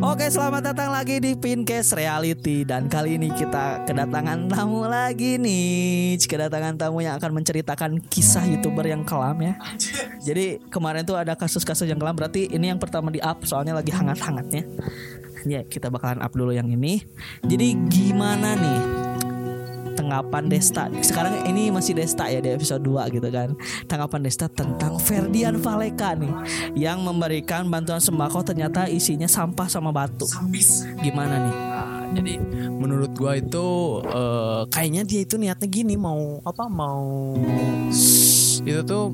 Oke, selamat datang lagi di Pincast Reality dan kali ini kita kedatangan tamu lagi nih. Kedatangan tamu yang akan menceritakan kisah YouTuber yang kelam ya. Jadi kemarin tuh ada kasus-kasus yang kelam berarti ini yang pertama di up soalnya lagi hangat-hangatnya. Ya, kita bakalan up dulu yang ini. Jadi gimana nih tanggapan Desta. Sekarang ini masih Desta ya di episode 2 gitu kan. Tanggapan Desta tentang Ferdian Valeka nih yang memberikan bantuan sembako. Ternyata isinya sampah sama batu. Gimana nih? Nah, jadi menurut gua itu eh, kayaknya dia itu niatnya gini mau apa mau itu tuh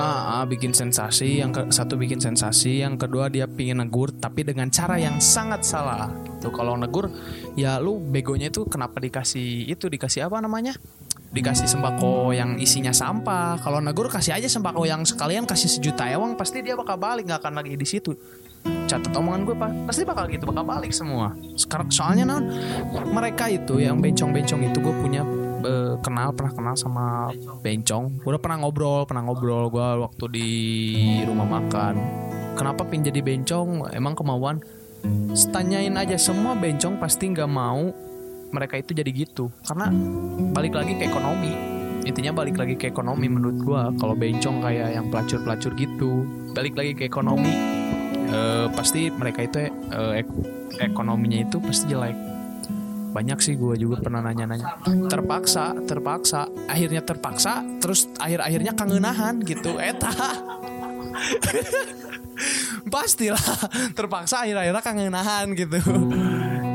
ah, ah, bikin sensasi yang ke, satu bikin sensasi yang kedua dia pingin negur tapi dengan cara yang sangat salah. Tuh kalau negur ya lu begonya itu kenapa dikasih itu dikasih apa namanya? Dikasih sembako yang isinya sampah. Kalau negur kasih aja sembako yang sekalian kasih sejuta ewang pasti dia bakal balik nggak akan lagi di situ. Catat omongan gue pasti bakal gitu bakal balik semua. Sekarang soalnya non mereka itu yang bencong-bencong itu gue punya eh, kenal pernah kenal sama bencong. Udah pernah ngobrol pernah ngobrol gue waktu di rumah makan. Kenapa pin jadi bencong? Emang kemauan tanyain aja semua bencong pasti nggak mau mereka itu jadi gitu. Karena balik lagi ke ekonomi. Intinya balik lagi ke ekonomi menurut gua kalau bencong kayak yang pelacur-pelacur gitu. Balik lagi ke ekonomi. Eh, pasti mereka itu eh, ek- ekonominya itu pasti jelek. Banyak sih gua juga pernah nanya-nanya. Terpaksa terpaksa. Akhirnya terpaksa terus akhir-akhirnya kangenahan gitu. Eta pastilah terpaksa akhir-akhirnya kangenahan gitu.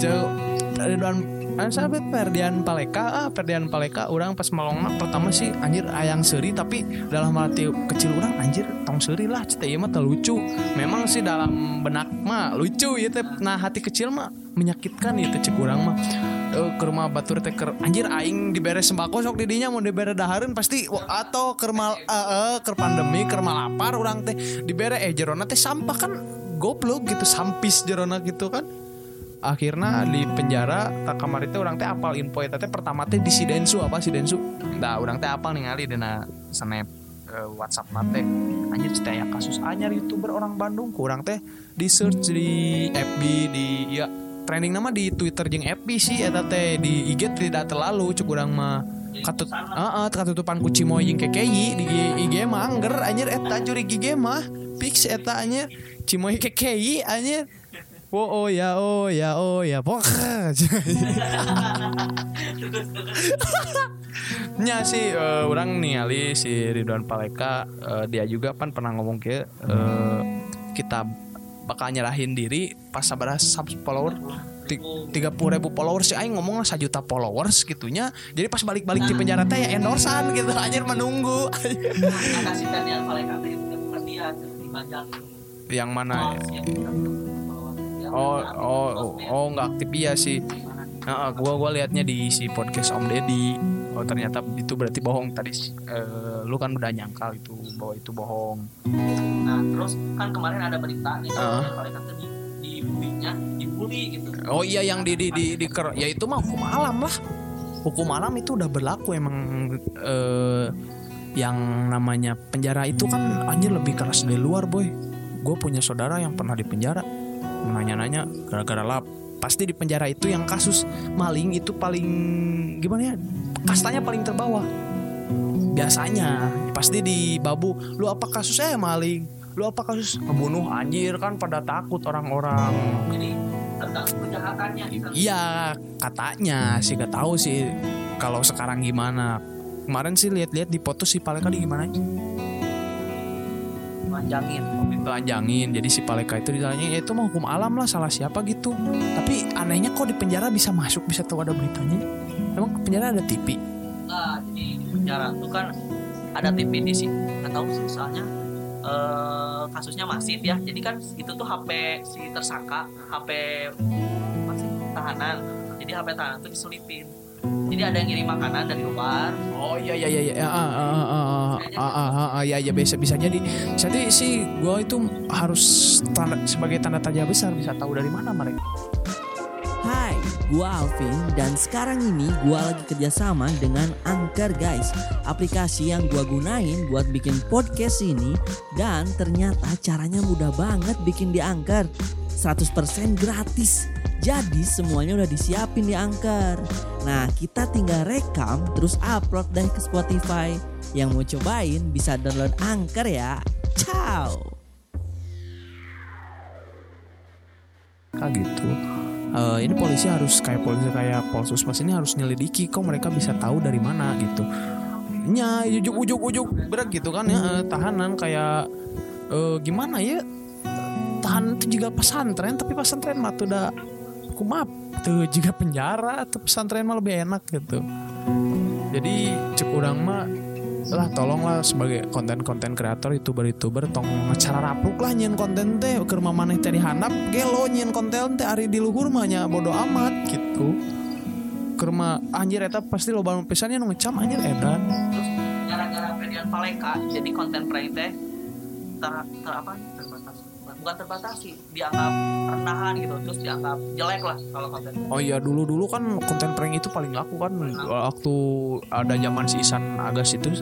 Jauh Ridwan An sahabat Ferdian Paleka ah Ferdian Paleka orang pas melongna pertama sih anjir ayang seri tapi dalam hati kecil orang anjir tong seri lah cita ieu mah lucu. Memang sih dalam benak mah lucu ya teh. Nah hati kecil mah menyakitkan itu cek orang mah Eh, ke rumah batur teh keur anjir aing dibere sembako sok di dinya mau dibere dahareun pasti atau keur mal eh, eh, keur pandemi keur malapar urang teh dibere. Eh jerona teh sampah kan goblok gitu sampis jerona gitu kan. Akhirnya di penjara tak kamar itu orang teh apal info eta teh pertama teh di Sidensu apa Sidensu? Nah orang teh apal ningali dina snap eh, WhatsApp nate anjir cerita ya kasus anyar youtuber orang Bandung kurang teh di search di FB di ya trending nama di Twitter jeung FB sih eta teh di IG tidak terlalu cuk urang mah katut heeh katutupan ku Cimoy jeung KKI di IG mah angger anjir eta juri IG mah fix eta anjir Cimoy KKI anjir Oh, oh ya oh ya oh ya pokoknya nya sih eh, orang ningali si Ridwan Paleka eh, dia juga kan pernah ngomong ke eh, kita bakal nyerahin diri pas sabar sub follower tiga puluh ribu followers. Sih Aing ngomong lah juta followers gitunya. Jadi pas balik-balik di penjara teh ya endorsan gitu. Anjir menunggu. Bukan dia yang mana Ya, oh oh oh, oh nggak aktif. Iya sih. Nah, gua gua liatnya di si podcast Om Deddy. Oh ternyata itu berarti bohong tadi. eh, lu kan udah nyangkal itu bahwa itu bohong. Nah, terus kan kemarin ada berita nih tuh di dibulinya, dibully gitu. Oh iya yang di di di, di ker- ya itu mah hukum alam lah. Hukum alam itu udah berlaku emang eh, yang namanya penjara itu kan anjir lebih keras dari luar boy. Gue punya saudara yang pernah di penjara nanya-nanya gara-gara lap pasti di penjara itu yang kasus maling itu paling gimana ya kastanya paling terbawah biasanya pasti di babu lu apa kasusnya ya maling lu apa kasus ngebunuh anjir kan pada takut orang-orang Jadi. Iya katanya sih gak tahu sih kalau sekarang gimana. Kemarin sih lihat-lihat di foto si Paleka di gimana? Manjangin. Ditelanjangin. Jadi si Paleka itu ditanya ya itu mah hukum alam lah salah siapa gitu. Tapi anehnya kok di penjara bisa masuk bisa tahu ada beritanya. Emang penjara ada TV? Nah, jadi di penjara tuh kan ada TV di sini. Nggak tahu sih soalnya uh, kasusnya masif ya. Jadi kan itu tuh HP si tersangka HP masih tahanan. Jadi HP tahanan tuh diselipin. Jadi ada yang ngirim makanan dari luar. Oh iya iya iya iya. Ah ah ah ah ah ah, ah, ah, ah iya iya bisa bisa. Jadi jadi sih gue itu harus tanda, sebagai tanda tanya besar bisa tahu dari mana mereka. Gua Alvin dan sekarang ini gua lagi kerjasama dengan Anchor guys Aplikasi yang gua gunain buat bikin podcast ini Dan ternyata caranya mudah banget bikin di Anchor 100% gratis. Jadi semuanya udah disiapin di Anchor. Nah, kita tinggal rekam terus upload deh ke Spotify. Yang mau cobain bisa download Anchor ya. Ciao. Kayak gitu. Eh, ini polisi harus kayak polisi kayak Polsus Mas ini harus nyelidiki kok mereka bisa tahu dari mana gitu. Nya ujuk ujuk ujuk berat gitu kan ya eh, tahanan kayak eh, gimana ya tahanan itu juga pesantren tapi pesantren mah tuh udah kumap tuh juga penjara atau pesantren mah lebih enak gitu. Jadi cek urang mah lah tolonglah sebagai konten-konten kreator youtuber-youtuber tong cara rapluk lah nyen konten teh ke rumah maneh teh dihandap gelo nyen konten teh ari di luhur mah nya bodo amat gitu. Ke rumah anjir eta pasti lo bangun pisannya ngecam anjir edan terus gara-gara Ferdian Paleka jadi konten prank teh ter, ter apa bukan terbatasi dianggap renahan gitu terus dianggap jelek lah kalau konten. Oh iya dulu dulu kan konten prank itu paling laku kan waktu ada zaman si Isan Agas itu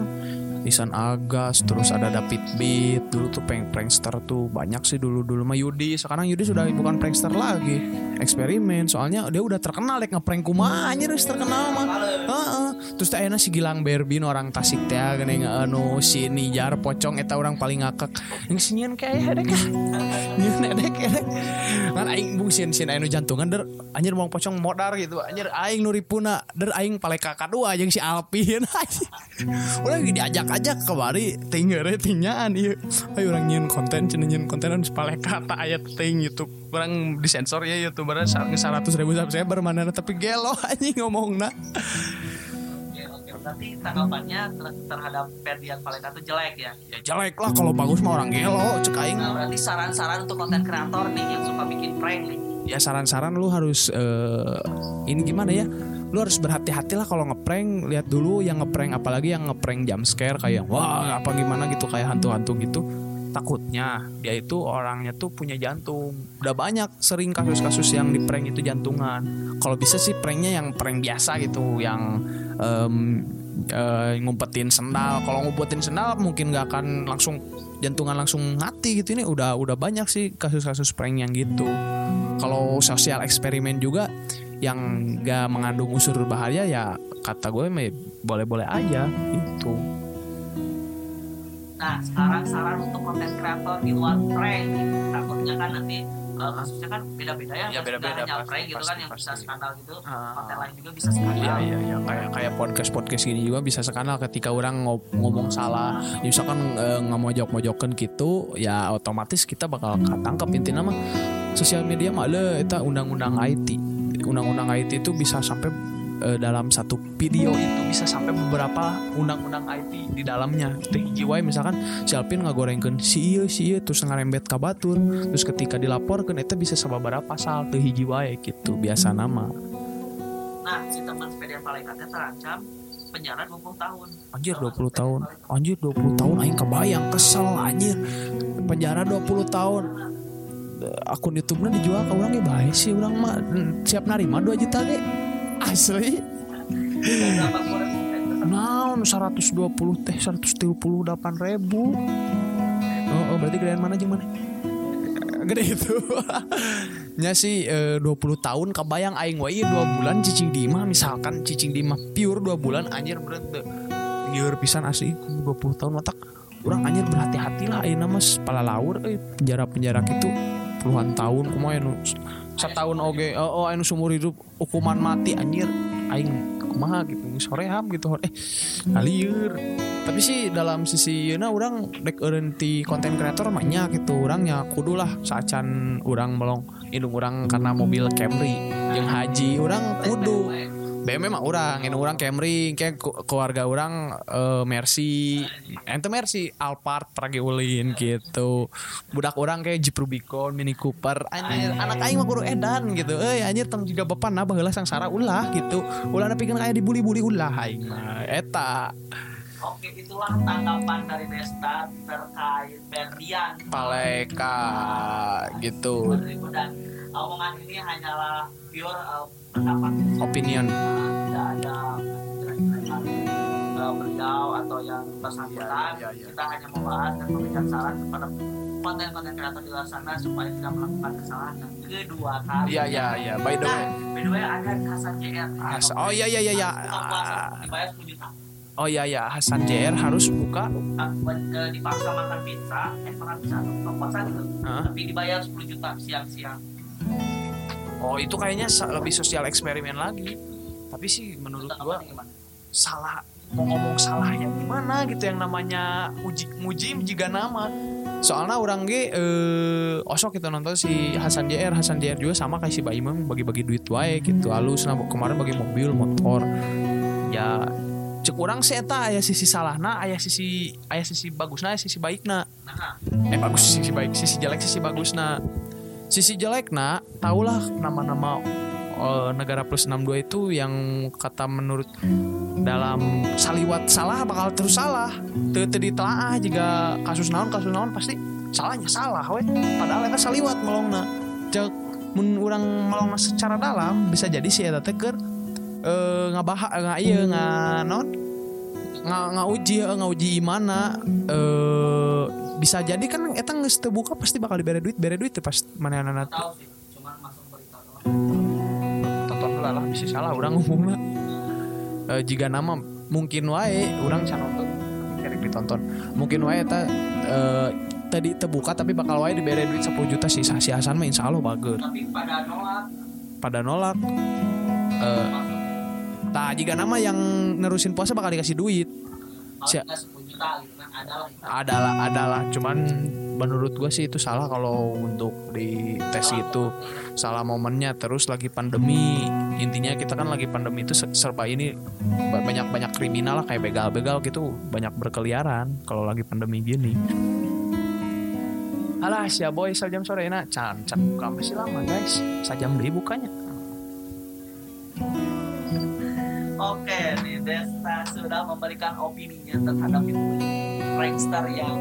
Isan. Agas terus ada David Beat dulu tuh prank prankster tuh banyak sih dulu dulu mah. Yudi sekarang Yudi sudah bukan prankster lagi eksperimen. Soalnya dia udah terkenal ya ngeprank kumaha anjir geus terkenal mah. Heeh. Terus ayeuna si Gilang Berbin orang Tasik teh geuning anu si Nijar pocong eta orang paling ngakak. Yang sinyeun kayak hedek ah Nyeun hedek hedek kan aing bung sieun sieun anu jantungan der anjir mau pocong modar gitu. Anjir aing nu ripuna der aing paleka kadua jeung si Alpin udah diajak-ajak kemari tinggal tingnyaan iya ayo orang nyiun konten cina nyiun konten harus paleka tak ayat ting YouTube. Orang disensor ya youtuber seratus ribu subscriber mana tapi gelo anjing ngomong oke. Berarti tanggapannya ter- terhadap Ferdian Paleka itu jelek ya? Ya jelek lah kalau bagus mah orang gelo cek aing nah berarti saran-saran untuk konten kreator nih yang suka bikin prank nih? Ya saran-saran lu harus eh, ini gimana ya? Lu harus berhati-hati lah kalau ngeprank. Lihat dulu yang ngeprank apalagi yang ngeprank jump scare kayak wah apa gimana? gitu kayak hantu-hantu gitu. Takutnya dia itu orangnya tuh punya jantung. Udah banyak sering kasus-kasus yang di prank itu jantungan. Kalau bisa sih pranknya yang prank biasa gitu yang em, eh, ngumpetin sendal. Kalau ngumpetin sendal mungkin nggak akan langsung jantungan langsung mati gitu. Ini udah udah banyak sih kasus-kasus prank yang gitu. Kalau sosial eksperimen juga yang gak mengandung unsur bahaya ya kata gue mah boleh-boleh aja gitu. Nah, sekarang saran untuk konten kreator di luar prank. Takutnya kan nanti kasusnya kan beda-beda ya. Nggak beda-beda, hanya pasti, prank gitu kan pasti, yang bisa pasti. skandal gitu. Ah. Konten lain juga bisa skandal. Iya iya iya kayak kayak podcast podcast gini juga bisa sekali ketika orang ngo- ngomong salah Ya, misalkan eh, ngemojok-mojokan gitu ya otomatis kita bakal ketangkep intinya mah sosial media mah le itu undang-undang IT undang-undang IT itu bisa sampai eh, dalam satu video itu bisa sampai beberapa undang-undang IT di dalamnya. Wae misalkan si Alpin ngagorengkeun si ieu si ieu terus ngarembet ka batur. Terus ketika dilaporkan itu bisa sababaraha pasal teh hiji wae gitu. Biasa nama. Nah, si teman Ferdian Paleka teh terancam penjara 20 tahun. Anjir 20 tahun. Anjir 20 tahun Aing kebayang kesel anjir. Penjara 20 tahun. Akun Youtube-nya dijual ke orang ya baik sih orang mah hmm, siap narima 2 juta ge asli. Kurang naon 120 teh 138 ribu. Oh, oh berarti gedean mana mana? Gede itu. Nya sih eh, 20 tahun kebayang aing wae 2 bulan cicing di imah misalkan cicing di imah pure 2 bulan anjir berarti lieur pisan asli. 20 tahun matak orang anjir berhati-hati lah ayeuna mas. Pala laur eh penjara-penjara gitu puluhan tahun kumaha nu setahun oge oh, oh anu seumur hidup hukuman mati anjir. Aing kumaha gitu geus hoream gitu eh alieur tapi sih dalam sisi yeuna orang dek eureun ti konten kreator mah nya gitu. Urangnya kudu lah saacan urang melong indung urang karena mobil Camry. Jeung haji urang kudu BMW mah orang, ini orang Camry, kayak keluarga orang eh, Mercy, ente Mercy, Alphard, pergi ulin gitu. Budak orang kayak Jeep Rubicon, Mini Cooper, anjir, anak aing mah kudu edan gitu. Eh anjir tong juga bapak nah baheula sangsara ulah gitu. Ulah nepikeun kayak dibuli-buli ulah aing mah. Eta Oke, itulah tanggapan dari Desta terkait Ferdian paleka gitu. 2000 dan omongan ini hanyalah pure uh, pendapat Opinion. uh, tidak ada uh, beliau atau yang bersangkutan Iya, iya, iya. kita hanya membahas dan memberikan saran kepada konten-konten kreator di luar sana supaya tidak melakukan kesalahan yang kedua kali. Iya iya iya. By the way. Nah, by the way ada Hasan JR. Hasan- oh, iya, iya, iya, iya. Dibayar 10 juta. Oh iya ya Hasan JR harus buka. Buat, dipaksa makan pizza, eh makan pizza buka puasa gitu. Hah? Tapi dibayar 10 juta siang-siang. Oh itu kayaknya lebih sosial eksperimen lagi. Tapi sih menurut gua salah mau ngomong salahnya gimana gitu yang namanya uji muji juga nama. Soalnya orang ge eh osok kita nonton si Hasan JR Hasan JR juga sama kayak si Baimang bagi-bagi duit wae gitu. Halus nah kemarin bagi mobil motor. Ya cek orang sih eta aya sisi salahna aya sisi aya sisi bagusna aya sisi baikna. Nah, eh bagus sisi baik sisi jelek sisi bagusna sisi jelek nah tahulah nama-nama eh, negara plus 62 itu yang kata menurut dalam saliwat salah bakal terus salah. Teu ditelaah jika kasus naon kasus naon pasti salahnya salah we padahal eta saliwat melongna cek mun urang melongna secara dalam bisa jadi si eta teh keur eh ngabaha nga ieu nga naon? Nga ngauji eh, ngauji imana eh bisa jadi kan eta geus teu buka pasti bakal dibere duit bere duit teh pas manehna tahu sih, cuma masuk berita doang. tonton heula lah bisa salah orang ngomongna Eh, jika nama mungkin wae orang can nonton cari ditonton. Mungkin wae eta eh, tadi terbuka tapi bakal wae dibere duit 10 juta si si Hasan mah insya Allah bager. Tapi pada nolak. Pada nolak. Eh masuk tah jika nama yang nerusin puasa bakal dikasih duit paling Siap. nggak 10 juta gitu kan. Gitu. adalah adalah. Cuman menurut gua sih itu salah kalau untuk di tes itu. Salah momennya. Terus lagi pandemi. Intinya kita kan lagi pandemi itu se- serba ini banyak banyak kriminal lah. Kayak begal-begal gitu. Banyak berkeliaran kalau lagi pandemi gini. Alah si boy sejam sore. Na can can buka masih lama guys. Sajam deh bukanya. Oke, nih Desta sudah memberikan opininya terhadap itu prankster yang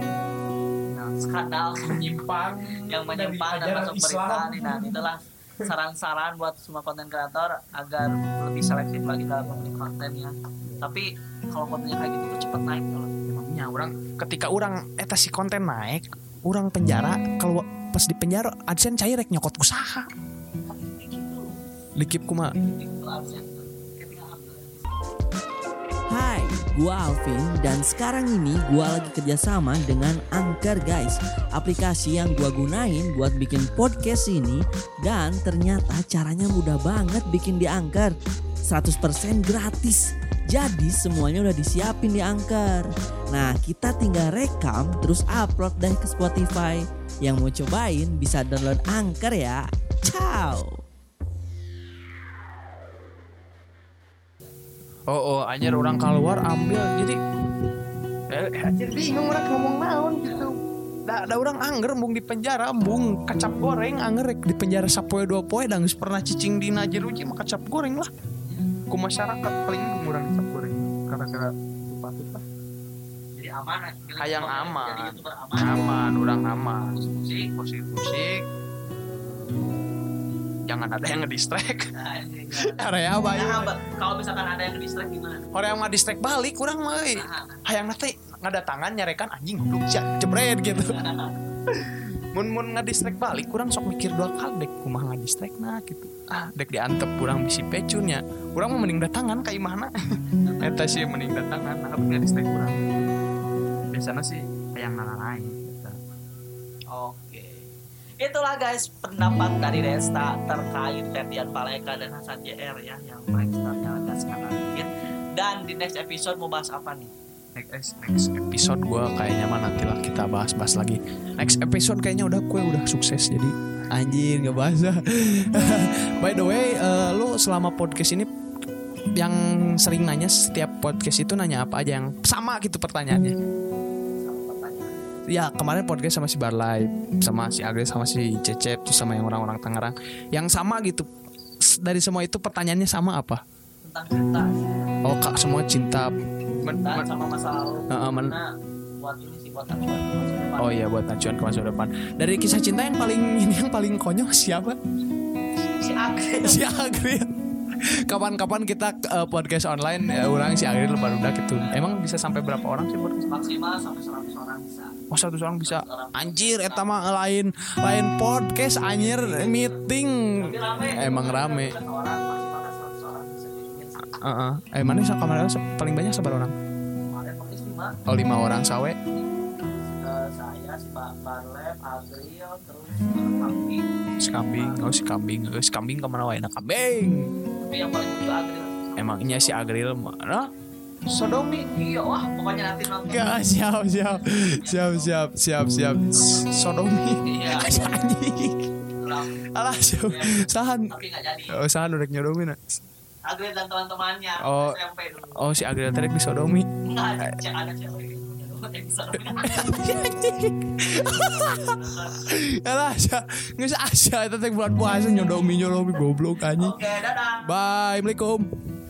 yang skandal menyimpang, yang menyimpang dan masuk berita nih. Nah, itulah saran-saran buat semua konten kreator agar lebih selektif lagi dalam memilih kontennya. Tapi kalau kontennya kayak gitu tuh cepet naik kalau emangnya orang ketika orang eta si konten naik orang penjara kalau pas di penjara adsen cair rek nyokot usaha kayak gitu. dikip kuma Itu harusnya ketika Hai, gua Alvin dan sekarang ini gua lagi kerjasama dengan Anchor guys. Aplikasi yang gua gunain buat bikin podcast ini Dan ternyata caranya mudah banget bikin di Anchor. 100% gratis. Jadi semuanya udah disiapin di Anchor. Nah kita tinggal rekam terus upload deh ke Spotify. Yang mau cobain bisa download Anchor ya. Ciao oh oh anjir orang keluar ambil. Jadi eh, anjir bingung orang ngomong naon gitu. Da, da orang anger embung di penjara embung kacap goreng anger rek di penjara sapoe dua poe dan pernah cicing di najeruji mah kacap goreng lah. Ku masyarakat paling murah kacap goreng gara-gara patut lah. Jadi aman jadi Hayang youtuber- aman. aman orang aman. Musik musik musik jangan ada yang ngedistract Nah, ini. area apa ya Nah, kalau misalkan ada yang distract gimana? orang yang ngedistract balik kurang mah. Nah, hayang nate ngadatangan nyarekan anjing duduk cia jebret gitu mun mun ngadistrek balik kurang sok mikir dua kali dek kumaha ngadistrek nah gitu ah dek diantep kurang bisi pecunnya kurang mau mending datangan ka imahna eta sih mending datangan nah tapi ngadistrek kurang biasanya sih hayang nana lain gitu. Oke. Itulah guys pendapat dari Desta terkait Ferdian Paleka dan Hasan JR ya yang pranksternya agak sekarang dikit. Dan di next episode mau bahas apa nih? next next episode gue kayaknya mah nanti lah kita bahas-bahas lagi next episode kayaknya udah kue udah sukses jadi anjir nggak bahasa by the way eh, lu selama podcast ini yang sering nanya setiap podcast itu nanya apa aja yang sama gitu pertanyaannya. Ya kemarin podcast sama si Barlay sama si Agres sama si Cecep terus sama yang orang-orang Tangerang yang sama gitu dari semua itu pertanyaannya sama apa Tentang cinta oh kak semua cinta Men- sama masa lalu. Heeh, men- buat ini sih buat acuan ke masa depan. Oh iya buat acuan ke masa depan. Dari kisah cinta yang paling ini yang paling konyol siapa? Si Agre. Si Agril. Kapan-kapan kita eh, podcast online ya, ulang si Agril baru udah gitu. Emang bisa sampai berapa orang sih podcast? maksimal sampai 100 orang bisa. Oh satu orang bisa. Anjir eta mah lain Lain podcast anjir Meeting. Rame. Emang rame. orang? 100 orang Heeh. Eh mana sih kamera se- paling banyak seberapa orang? Oh lima orang sawe. Eh, saya si Pak Barlep Agril terus Kambing. Si kambing Oh si kambing. Oh si kambing ke mana wae? Nah kambing. tapi yang paling lucu Agril Emangnya si Agril mana? Sodomi iya wah pokoknya nanti nonton. Gak siap siap. Siap siap siap siap. Sodomi. Iya. Alah siap. Sahan. Nggak jadi. Oh sahan udah nyodomi nah. Agril dan teman-temannya Oh. SMP dulu. Oh si Agril tadi di sodomi. Nggak ada cek ada cewek gitu episode Alah Asya. Nggak usah Asya Itu bulan puasa nyodomi nyodomi goblok anjing. Oke dadah. Bye Assalamualaikum